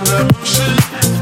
love, motion.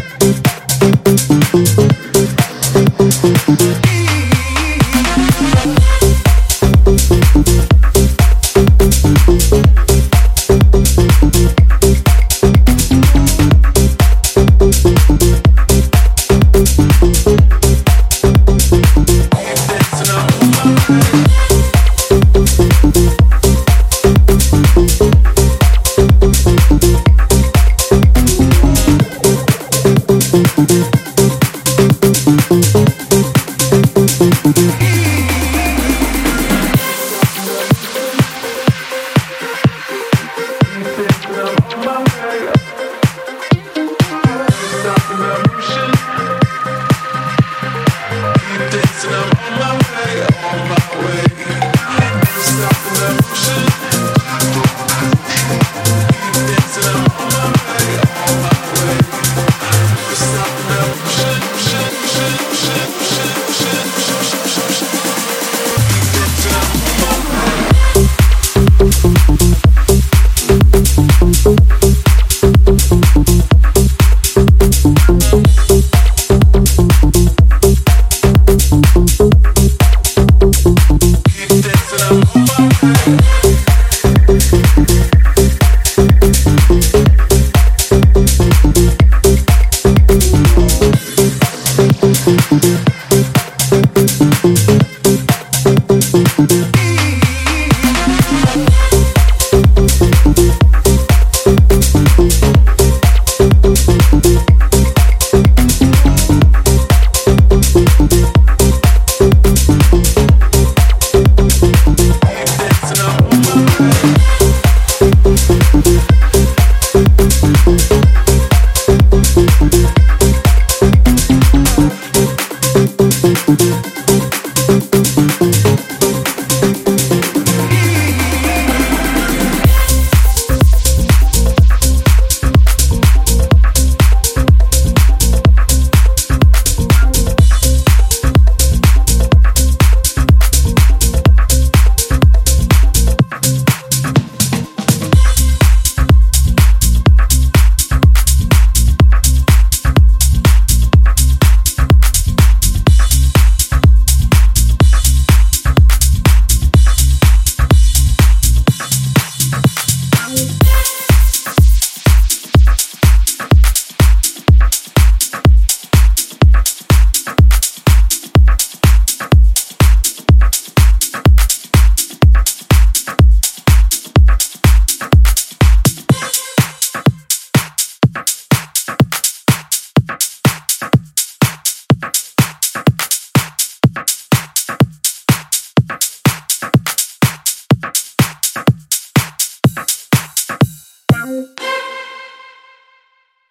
Listen.